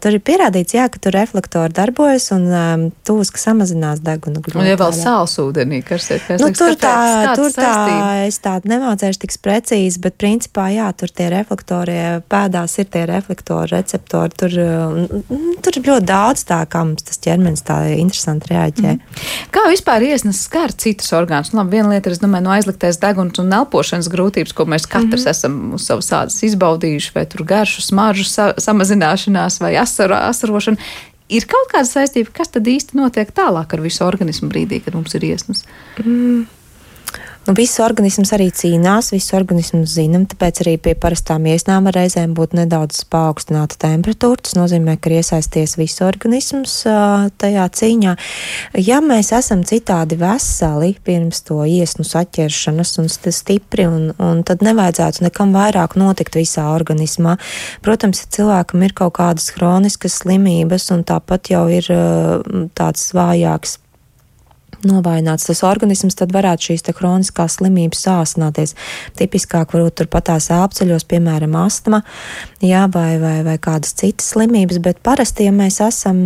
Tur ir pierādīts, jā, ka tur reflektori darbojas un tūs, ka samazina samazinās deguna glūda. Un, ja vēl sāls ūdenī karsēt, kas nu, tur tā, tur tā, es tādu nemācēšu tik precīzi, bet principā, jā, tur tie reflektori, pēdās ir tie reflektori, receptori, tur, mm, tur ir ļoti daudz tā, kā mums tas ķermenis tā interesanti reaģē. Mm. Kā vispār iesnas skar citus orgānus? Nu, labi, viena lieta ir, es domāju, no aizliktais deguns un elpošanas grūtības, ko mēs katrs mm -hmm. esam uz savas ādas izbaudījuši, vai tur garšu, smaržu sa samazināšanās vai asaru, asarošanu ir kaut kāda saistība, kas tad īsti notiek tālāk ar visu organismu brīdī, kad mums ir iesnas? Mm. Nu, viss organisms arī cīnās, visu organismu zinām, tāpēc arī pie parastām iesnām reizēm būt nedaudz paaugstināta temperatūra. Tas nozīmē, ka ir iesaisties visu organisms tajā cīņā. Ja mēs esam citādi veseli pirms to iesnu saķeršanas un stipri, un, un tad nevajadzētu nekam vairāk notikt visā organismā. Protams, ja cilvēkam ir kaut kādas hroniskas slimības un tāpat jau ir tāds vājāks novājināts tas organisms, tad varētu šīs kroniskās slimības sāsināties. Tipiskāk varbūt turpatās āpceļos, piemēram, astma, jā, vai, vai, vai kādas citas slimības, bet parasti, ja mēs esam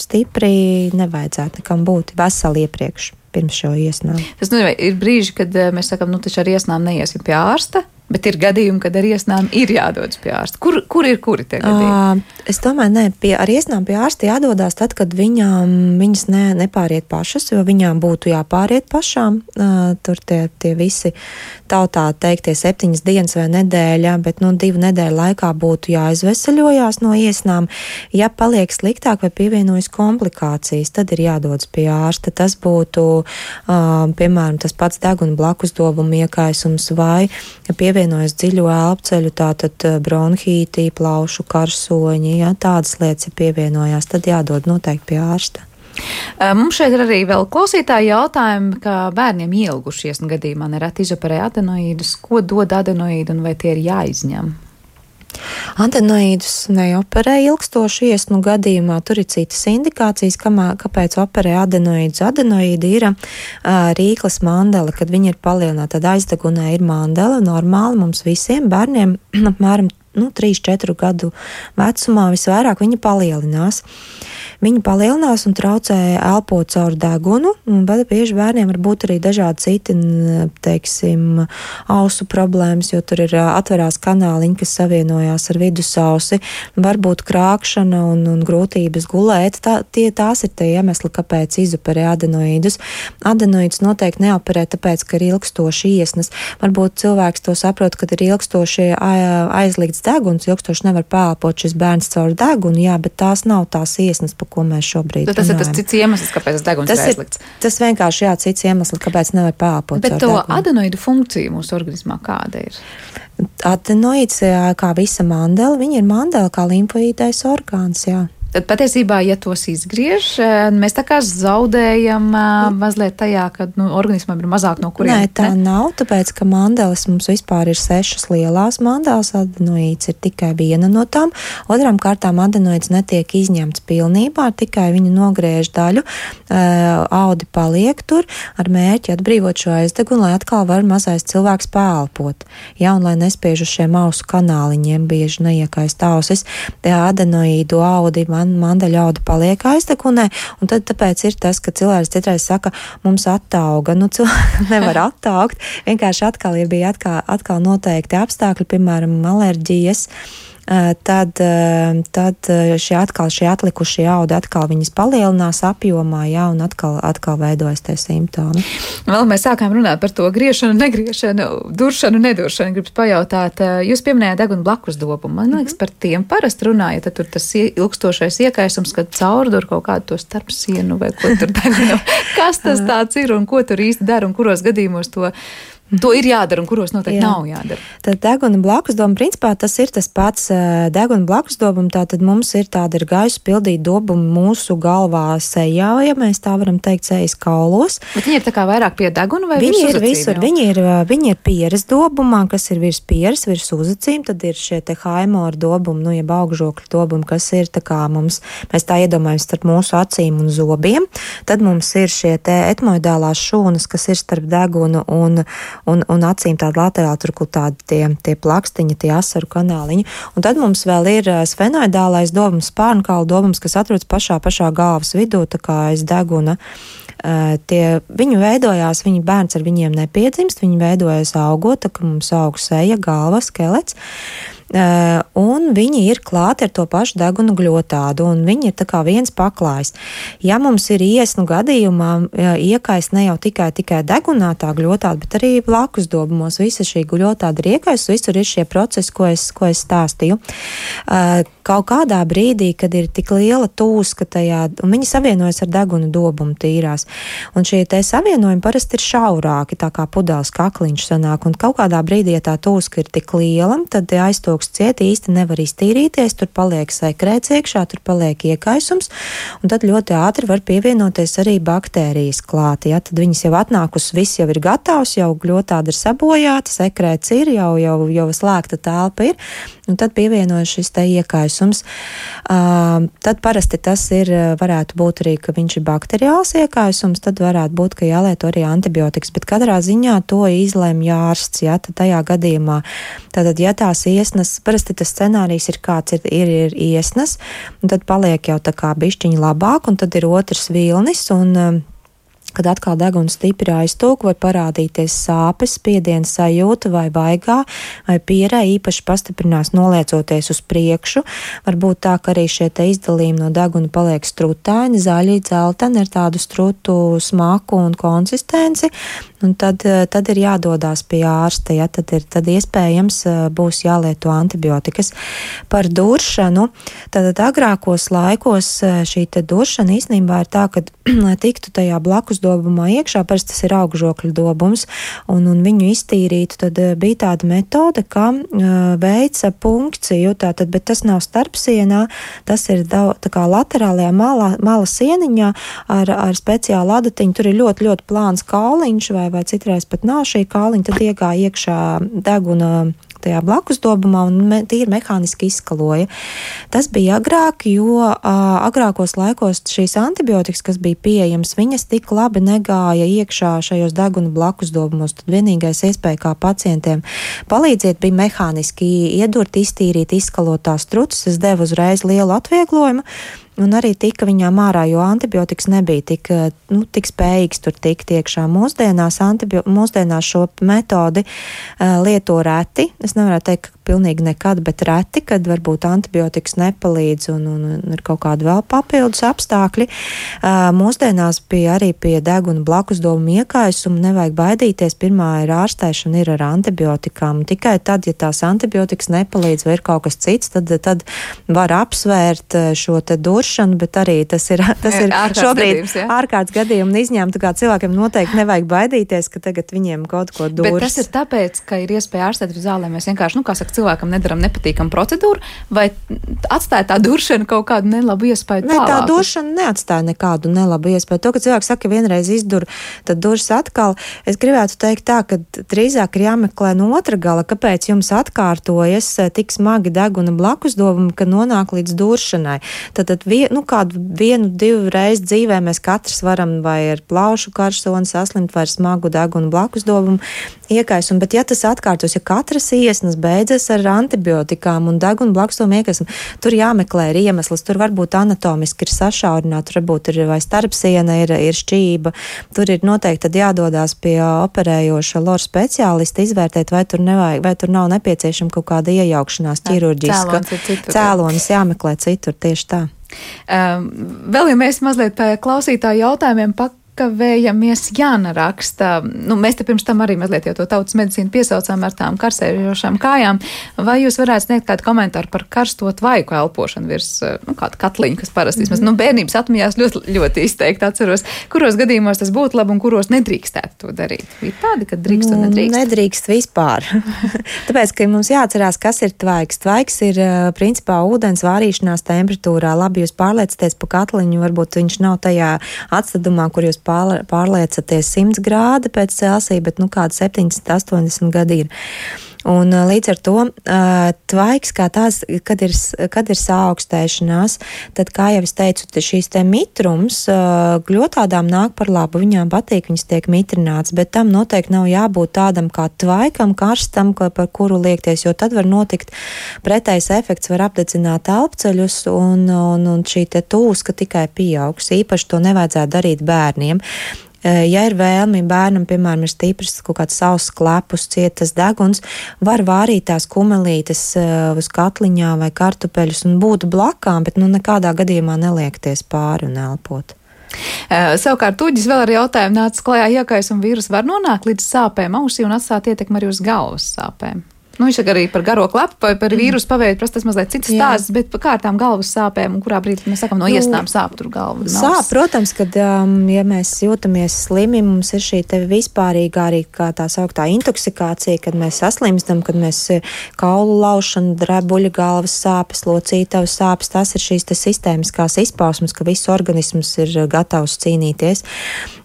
stipri, nevajadzētu nekam būt veseli iepriekš pirms šo iesnām. Tas nu, ir brīži, kad eh, mēs sakām, nu taču ar iesnām neiesim pie ārsta. Bet ir gadījumi, kad ar iesnām ir jādodas pie ārsta. Kur, kur ir kuri tie gadījumi? Uh, es domāju, ne, pie, ar iesnām pie ārsta jādodas tad, kad viņām, viņas ne, nepāriet pašas, jo viņām būtu jāpāriet pašām. Uh, tur tie, tie visi tautā teiktie septiņas dienas vai nedēļa, bet nu, divu nedēļu laikā būtu jāizvesaļojās no iesnām. Ja paliek sliktāk vai pievienojas komplikācijas, tad ir jādodas pie ārsta. Tas būtu, uh, piemēram, tas pats deguna blakus dobuma iekaisums vai pievienojums pievienojas dziļo elpceļu, tātad eh, bronhītī, plaušu karsoņi, ja tādas lietas ir pievienojās, tad jādod noteikti pie ārsta. Eh, mums šeit ir arī vēl klausītāji jautājumi, ka bērniem ielgušies gadījumā nereti izoperē adenoīdus. Ko dod adenoīdi un vai tie ir jāizņem? Adenoīdus neoperē ilgstoši iesnu gadījumā. Tur ir citas indikācijas, kamā, kāpēc operē adenoīdus. Adenoīdi ir uh, rīklas mandela, kad viņi ir palielināti. Tad aizdegunē ir mandela normāli mums visiem bērniem apmēram nu, 3-4 gadu vecumā visvairāk viņa palielinās. Viņa palielinās un traucē elpot caur degunu, bieži bērniem var būt arī dažādi citi, teiksim, ausu problēmas, jo tur ir atverās kanāliņi, kas savienojās ar vidusausi, varbūt krākšana un, un grūtības gulēt. Tā, tie, tās ir tie iemesli, kāpēc izoperē adenoīdus. Adenoīdus noteikti neoperē, tāpēc, ka ir ilgstoši iesnas. Varbūt cilvēks to saprot, kad ir ilgstoši aizliegts deguns, ilgstoši nevar pēlpot šis bērns caur degunu, jā, bet tās nav tās iesnas, pa ko mēs šobrīd runājam. Tas ir tas cits iemesls, kāpēc tas deguns tas ir aizlikts. Tas vienkārši, jā, cits iemesls, kāpēc nevar pēlpot. Bet to degunu. adenoidu funkcija mūsu organismā kāda ir? Adenoids, kā visa mandela, viņa ir mandela kā limfoīdais orgāns, jā. Tad patiesībā, ja tos izgriež, eh, mēs tā kā zaudējam mm. mazliet tajā, ka nu, organismam ir mazāk no kuriem. Nē, tā ne? nav, tāpēc, ka mandelis mums vispār ir sešas lielās mandelas, adenoīds ir tikai viena no tām. Otram kārtām adenoīds netiek izņemts pilnībā, tikai viņa nogriež daļu, uh, audi paliek tur ar mērķi atbrīvot šo aizdegunu, lai atkal var mazais cilvēks pēlpot. Ja, un lai nespiež uz šiem ausu kanāliņiem bieži neiekaist ausis, adenoīdu audi man, mandaļauda paliek aizdegunē, un tad tāpēc ir tas, ka cilvēks citreiz saka, mums attauga, nu cilvēks nevar attaugt, vienkārši atkal, ja bija atkal, atkal noteikti apstākļi, piemēram, alerģijas, tad, eh, tad eh, šie atkal šie atlikušie audi atkal viņas palielinās apjomā, jā, un atkal, atkal veidojas tie simptomi. Vēl mēs sākām runāt par to griešanu, negriešanu, duršanu, neduršanu. Gribu pajautāt, jūs pieminējāt degunu blakus dobumu. Man liekas, par tiem parasti runājat, tad tur tas ilgstošais iekaisums, kad caurdur kaut kādu to starp sienu vai ko tur degunu. Kas tas tāds ir un ko tur īsti dara un kuros gadījumos to To ir jādara, un kuros noteikti Jā. nav jādara. Tad deguna blakus doma, principā tas ir tas pats deguna blakus dobam. Tātad mums ir tāda ir gaisa pildīta dobuma mūsu galvā sejā, ja mēs tā varam teikt, sejas kaulos. Bet viņi ir tā kā vairāk pie deguna vai viņi ir visur? Jau? Viņi ir, viņi ir pieres dobumā, kas ir virs pieres, virs uzacīm, tad ir šie te haimora dobumi, nu, jeb augžokļu dobumi, kas ir tā kā mums, mēs tā iedomājamies starp mūsu acīm un zobiem. Tad mums ir šie te etmoidālās šūnas, kas ir starp degunu un un, un acīm tāda laterāli tur, kur tādi tie, tie plakstiņi, tie asaru kanāliņi. Un tad mums vēl ir sfenoidālais dobums, spārnkaula dobums, kas atrodas pašā, pašā galvas vidū, tā kā aiz deguna. Uh, tie, viņu veidojās, viņa bērns ar viņiem nepiedzimst, viņi veidojas augot, tā kā mums aug seja, galva, skelets. Eh, un viņi ir klāti ar to pašu degunu gļotādu, un viņi ir tā kā viens paklājs. Ja mums ir iesnu gadījumā iekaist ne jau tikai, tikai degunā tā gļotāda, bet arī blakus dobumos, visa šī gļotāda ir iekaist, visur ir šie procesi, ko es, ko es stāstīju. Kaut kādā brīdī, kad ir tik liela tūska tajā, un viņi savienojas ar degunu dobumu tīrās, un šie te savienojumi parasti ir šaurāki, tā kā pudeles kakliņš sanāk, un kaut kādā brīdī, ja tā tūska ir tik liela, tad augsts ciet īsti nevar iztīrīties, tur paliek sekrēts iekšā, tur paliek iekaisums, un tad ļoti ātri var pievienoties arī baktērijas klāt. Ja? Tad viņas jau atnākus, viss jau ir gatavs, jau gļotāda ir sabojāta, sekrēts ir, jau, jau, jau slēgta telpa ir, un tad pievienojas šis te iekaisums. Uh, tad parasti tas ir, varētu būt arī, ka viņš ir bakteriāls iekaisums, tad varētu būt, ka jālieto arī antibiotikas, bet katrā ziņā to izlemj ārsts, ja, tad tajā gadījumā, tātad, ja tās iesnas parasti tas scenārijs ir kāds ir, ir, ir iesnas, un tad paliek jau tā kā bišķiņi labāk, un tad ir otrs vilnis, un kad atkal deguns stipri aiztūk, var parādīties sāpes, spiediens sajūta vai vaigā, vai pierē īpaši pastiprinās noliecoties uz priekšu. Varbūt tā, ka arī šie te izdalījumi no deguna paliek strutaini, zaļi, dzelteni ar tādu strutu smaku un konsistenci, un tad, tad ir jādodas pie ārsta, ja tad ir tad iespējams būs jālieto antibiotikas. Par duršanu, tad agrākos laikos šī duršana īstenībā ir tā, ka, lai tiktu tajā blakus dobumā iekšā, parasti tas ir augžokļu dobums, un, un viņu iztīrītu, tad eh, bija tāda metode, kā uh, veica punkciju, tātad, bet tas nav starpsienā, tas ir daudz, tā kā laterālajā malā, mala sieniņā ar, ar speciālu adatiņu, tur ir ļoti, ļoti plāns kauliņš, vai, vai citreiz pat nav šī kauliņa, tad iegāja iekšā deguna tajā blakus dobumā un me, tīri mehāniski izskaloja. Tas bija agrāk, jo uh, agrākos laikos šīs antibiotikas, kas bija pieejamas, viņas tik labi negāja iekšā šajos deguna blakus dobumos. Tad vienīgais iespēja kā pacientiem palīdziet bija mehāniski iedurt, iztīrīt, izskalot tās trucas. Tas deva uzreiz lielu atvieglojumu un arī tika viņām ārā, jo antibiotikas nebija tik, eh, nu, tik spējīgs tur tikt iekšā. Mūsdienās, antibio, mūsdienās šo metodi uh, lieto reti. Es nevaru teikt, ka pilnīgi nekad, bet reti, kad varbūt antibiotikas nepalīdz un, un, un ir kaut kādi vēl papildus apstākļi. Mūsdienās pie, arī pie deguna blakus domu iekaisuma nevajag baidīties. Pirmā ir ārstēšana ir ar antibiotikām. Tikai tad, ja tās antibiotikas nepalīdz vai ir kaut kas cits, tad, tad var apsvērt šo te duršanu, bet arī tas ir, tas ir ārkārtas šobrīd gadījums, ja? ārkārtas gadījumi izņēmumi. Tā kā cilvēkiem noteikti nevajag baidīties, ka tagad viņiem kaut ko. Bet tas ir tāpēc, ka ir iespēja ārstēt uz zālēm. Mēs vienkārši, nu, kā saka, cilvēkam nedaram nepatīkamu procedūru, vai atstāja tā duršana kaut kādu nelabu iespēju? Ne, tā došana neatstāja nekādu nelabu iespēju. To, ka cilvēks saka, ka vienreiz izdur, tad duras atkal. Es gribētu teikt tā, ka drīzāk ir jāmeklē no otra gala, kāpēc jums atkārtojas eh, tik smagi deguna blakus dobumi, ka nonāk līdz duršanai. Tad, tad vien, nu, kādu vienu, divu reizi dzīvē mēs katrs varam vai ar plaušu karsoni saslimt vai ar smagu deguna blakus dobumu iekaisumu, bet ja tas atkārtos, ja katras iesnas beidzas ar antibiotikām un deguna blakus domu iekaisumu, tur jāmeklē ir iemesls, tur varbūt anatomiski ir sašaurināta, tur varbūt ir vai starpsiena, ir, ir šķība, tur ir noteikti tad jādodās pie operējoša lora speciālista, izvērtēt, vai tur, nevajag, vai tur nav nepieciešama kaut kāda iejaukšanās ķirurģiska. Cēlonis. Cēlonis jāmeklē citur, tieši tā. Um, vēl, ja mēs mazliet pie klausītāju jautājumiem pak kavējamies Jāna raksta. Nu, mēs te pirms tam arī mazliet jau to tautas medicīnu piesaucām ar tām karsējošām kājām. Vai jūs varētu sniegt kādu komentāru par karsto tvaiku elpošanu virs nu, kāda katliņa, kas parasti, mm -hmm. nu, bērnības atmiņās ļoti, ļoti izteikti atceros, kuros gadījumos tas būtu labi un kuros nedrīkstētu to darīt? Ir tādi, ka drīkst un nedrīkst. Nedrīkst vispār. Tāpēc, ka mums jāatcerās, kas ir tvaiks. Tvaiks ir principā ūdens vārīšanās temperatūrā. Labi, jūs pārliecieties pa katliņu, varbūt viņš nav tajā atstādumā, kur jūs pārliecaties 100 grādi pēc Celsija, bet nu kāda 70, 80 gadi ir. Un, līdz ar to tvaiks, kā tās, kad ir, kad ir saaugstēšanās, tad, kā jau es teicu, šīs te mitrums gļotādām nāk par labu. Viņām patīk, viņas tiek mitrināts, bet tam noteikti nav jābūt tādam kā tvaikam, karstam, par kuru liekties, jo tad var notikt pretējs efekts, var apdedzināt elpceļus un, un, un šī tūska tikai pieaugs. Īpaši to nevajadzētu darīt bērniem. Ja ir vēlme bērnam, piemēram, ir stiprs kaut kāds savs klepus, cietas deguns, var vārīt tās kumelītes uz katliņā vai kartupeļus un būt blakām, bet nu nekādā gadījumā neliekties pāri un elpot. Uh, savukārt, Tuģis vēl ar jautājumu nāca klajā, iekaisuma vīrusu var nonākt līdz sāpēm ausī un atstāt ietekmi arī uz galvas sāpēm. Nu, viņš arī par garo klapu, par, par vīrusu paveidu, prasa tas mazliet cits stāsts, bet par kārtām galvas sāpēm, un kurā brīdī mēs sakām, no nu, iesnām sāp tur galva. Sāp, protams, kad, um, ja mēs jūtamies slimi, mums ir šī te vispārīgā arī tā sauktā intoksikācija, kad mēs saslimstam, kad mēs e, kaulu laušana, drebuļa galvas sāpes, locītavas sāpes, tas ir šīs te sistēmiskās izpausmes, ka viss organisms ir gatavs cīnīties.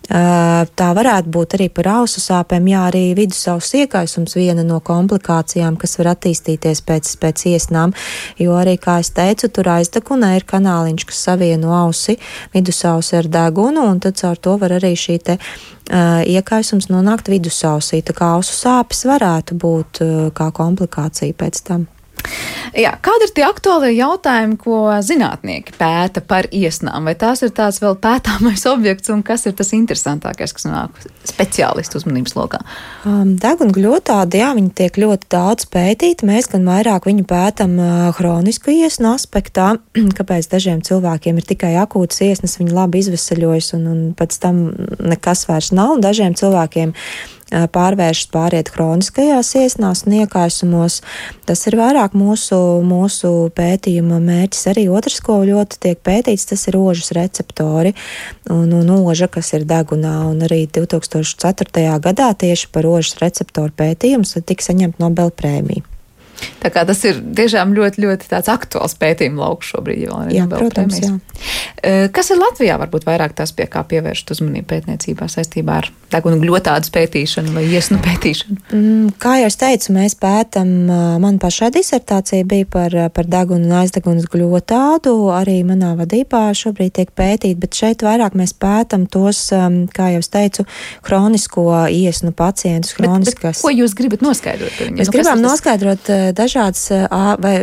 Tā varētu būt arī par ausu sāpēm, jā, arī vidusauss iekaisums viena no komplikācijām, kas var attīstīties pēc, pēc iesnām, jo arī, kā es teicu, tur aizdegunē ir kanāliņš, kas savieno ausi, vidusausi ar degunu, un tad caur to var arī šī te uh, iekaisums nonākt vidusausī, tā kā ausu sāpes varētu būt uh, kā komplikācija pēc tam. Jā, kādi ir tie aktuālie jautājumi, ko zinātnieki pēta par iesnām? Vai tās ir tāds vēl pētāmais objekts, un kas ir tas interesantākais, kas nāk speciālistu uzmanības lokā? Um, Degunguļotādi, jā, viņi tiek ļoti daudz pētīti. Mēs gan vairāk viņu pētam uh, hronisku iesnu aspektā, kāpēc dažiem cilvēkiem ir tikai akūtas iesnas, viņi labi izvesaļojas, un, un pēc tam nekas vairs nav, dažiem cilvēkiem pārvēršas pāriet hroniskajās iesnās un iekaisumos. Tas ir vairāk mūsu, mūsu pētījuma mērķis. Arī otrs, ko ļoti tiek pētīts, tas ir ožas receptori un, un oža, kas ir degunā. Un arī 2004. gadā tieši par ožas receptoru pētījumu tika saņemta Nobel prēmija. Tā kā tas ir tiešām ļoti, ļoti tāds aktuāls pētījuma lauks šobrīd. Jā, protams, jā. Kas ir Latvijā varbūt vairāk tas, pie kā pievērst uzmanību pētniecībā saistībā ar degunu gļotādu pētīšanu vai iesnu pētīšanu? Mm, kā jau es teicu, mēs pētam, man pašā disertācija bija par, par degunu un aizdegunas gļotādu, arī manā vadībā šobrīd tiek pētīt, bet šeit vairāk mēs pētam tos, kā jau es teicu, hronisko iesnu pacientus, hroniskas. Bet, bet ko jūs gribat noskaidrot? Mēs nu, gribam noskaidrot dažādas vai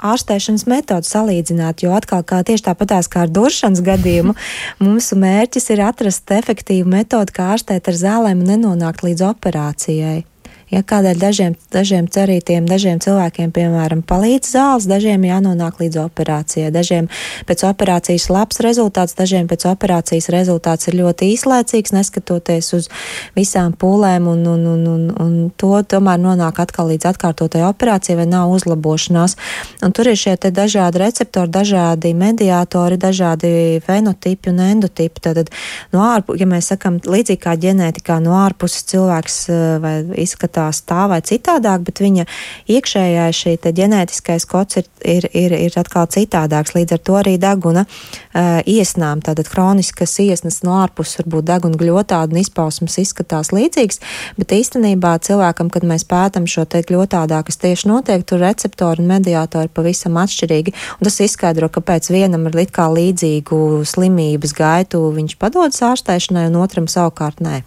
ārstēšanas metodu salīdzināt, jo atkal kā tieši tāpatās kā ar duršanas gadījumu, mūsu mērķis ir atrast efektīvu metodu, kā ārstēt ar zālēm un nenonākt līdz operācijai. Ja kādēļ dažiem, dažiem cerītiem, dažiem cilvēkiem, piemēram, palīdz zāles, dažiem jānonāk līdz operācijai, dažiem pēc operācijas labs rezultāts, dažiem pēc operācijas rezultāts ir ļoti īslaicīgs, neskatoties uz visām pūlēm, un, un, un, un, un to tomēr nonāk atkal līdz atkārtotai operācijai vai nav uzlabošanās. Un tur ir šie dažādi receptori, dažādi mediātori, dažādi fenotipi un endotipi. Tad no ārpuses, ja mēs sakam, līdzīgi kā ģenētikā, no ārpuses cilvēks eh, vai izskatās izskatās tā vai citādāk, bet viņa iekšējā šī ģenētiskais kods ir, ir, ir, ir atkal citādāks. Līdz ar to arī deguna uh, iesnām, tātad kroniskas iesnas no ārpuses varbūt deguna gļotāda un izpausmes izskatās līdzīgs, bet īstenībā cilvēkam, kad mēs pētam šo te gļotādā, kas tieši notiek, tur receptori un mediātori pavisam atšķirīgi, un tas izskaidro, kāpēc vienam ir it kā līdzīgu slimības gaitu viņš padodas ārstēšanai, un otram savukārt nē.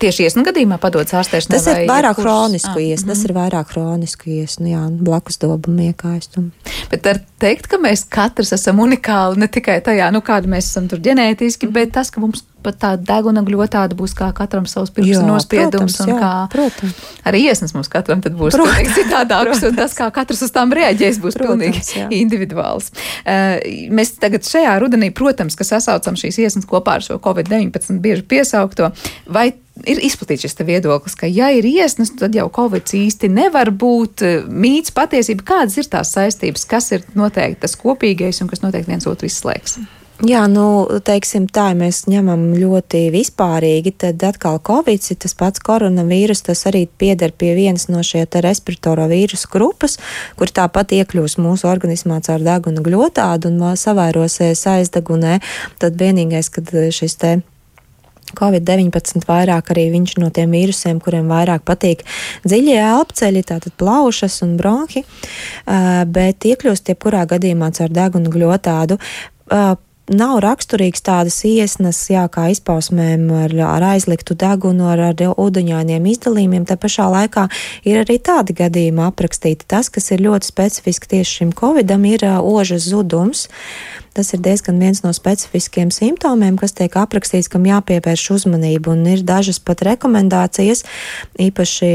Tieši iesnu gadījumā padodas ārstēšanai. Tas ir vairāk kurs? hronisku ah, iesnu, mm -hmm. tas ir vairāk hronisku iesnu, jā, blakus dobam iekaistumu. Bet ar teikt, ka mēs katrs esam unikāli ne tikai tajā, nu kāda mēs esam tur ģenētiski, mm -hmm. bet tas, ka mums pat tā deguna gļotāda būs kā katram savs pirkstu nospiedums, protams, un jā, kā protams. arī iesnas mums katram tad būs protams, citādāks, un tas, kā katrs uz tām reaģēs, būs protams, pilnīgi jā. individuāls. Uh, mēs tagad šajā rudenī, protams, ka sasaucam šīs iesnas kopā ar šo Covid-19 bieži piesaukto, vai ir izplatīts šis viedoklis, ka, ja ir iesnas, tad jau Covid īsti nevar būt eh, mīts patiesība. Kādas ir tās saistības, kas ir noteikti tas kopīgais un kas noteikti viens otru izslēgs? Jā, nu, teiksim tā, ja mēs ņemam ļoti vispārīgi, tad atkal Covid, tas pats koronavīrus, tas arī pieder pie vienas no šie respiratoro vīrusu grupas, kur tāpat iekļūs mūsu organismā caur deguna gļotādu un savairosies aizdegunē. Tad vienīgais, kad šis te Covid-19 vairāk arī viņš no tiem vīrusiem, kuriem vairāk patīk dziļie elpceļi, tātad plaušas un bronhi, bet iekļūst jebkurā gadījumā caur degunu gļotādu nav raksturīgs tādas iesnas, jā, kā izpausmēm ar, ar aizliktu degunu, ar, ar ūdeņainiem izdalījumiem. Tā pašā laikā ir arī tādi gadījumi aprakstīti. Tas, kas ir ļoti specifiski tieši šim covidam, ir ožas zudums. Tas ir diezgan viens no specifiskiem simptomiem, kas tiek aprakstīts, kam jāpievērš uzmanība, un ir dažas pat rekomendācijas, īpaši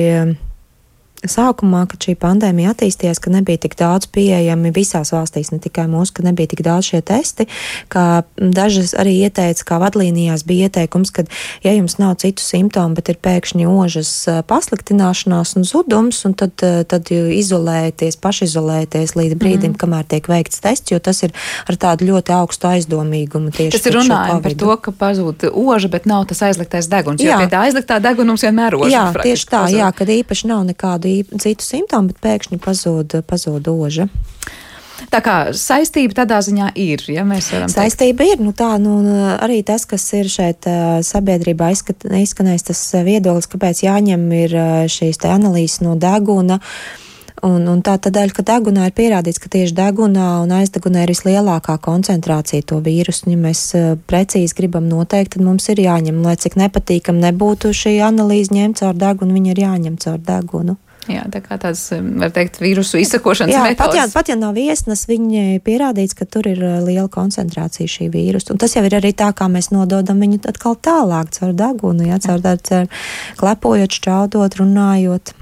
sākumā, kad šī pandēmija attīstījās, ka nebija tik daudz pieejami visās valstīs, ne tikai mūsu, ka nebija tik daudz šie testi, ka dažas arī ieteica, kā vadlīnijās bija ieteikums, ka, ja jums nav citu simptomu, bet ir pēkšņi ožas pasliktināšanās un zudums, un tad, tad izolēties, pašizolēties līdz brīdim, mm. kamēr tiek veikts tests, jo tas ir ar tādu ļoti augstu aizdomīgumu. Tas ir runājumi par to, ka pazūd oža, bet nav tas aizliktais deguns, jā. jo pie tā aizliktā degunums vienmēr oža. Jā, tieši tā, pazūd. jā, kad īpaši nav nekādu citu simptomu, bet pēkšņi pazūd, pazūd oža. Tā kā saistība tādā ziņā ir, ja varam teikt. Saistība ir, nu tā, nu arī tas, kas ir šeit sabiedrībā izskanējis tas viedoklis, kāpēc jāņem ir šīs analīzes no deguna. Uh, Un, un tā tādēļ, ka degunā ir pierādīts, ka tieši degunā un aizdegunā ir vislielākā koncentrācija to vīrusu. Ja mēs uh, precīzi gribam noteikt, tad mums ir jāņem, lai cik nepatīkam nebūtu šī analīze ņemt caur degunu, viņa ir jāņem caur degunu. Jā, tā kā tāds, var teikt, vīrusu izsakošanas Jā, metodas. pat ja, pat ja nav viesnas, viņi pierādīts, ka tur ir uh, liela koncentrācija šī vīrusa. Un tas jau ir arī tā, kā mēs nododam viņu atkal tālāk, caur degunu, ja, caur, caur klepojot, šķaudot, runājot.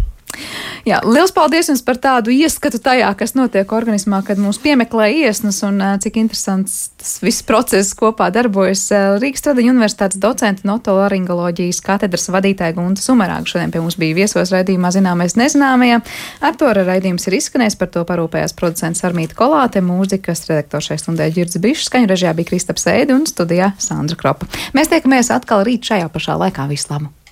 Jā, liels paldies jums par tādu ieskatu tajā, kas notiek organismā, kad mūs piemeklē iesnas un cik interesants tas viss process kopā darbojas. Rīgas Tradiņu universitātes docenta notolaringoloģijas katedras vadītāja Gunta Sumerāga šodien pie mums bija viesos raidījumā Zināmais nezināmajā. Ar to raidījums ir izskanējis, par to parūpējās producents Armīta Kolāte, mūzikas redaktors šai stundē Girds Bišs, skaņu režijā bija Kristaps Ēdi un studijā Sandra Kropa. Mēs tiekamies atkal rīt šajā pašā laikā. Vislabāk!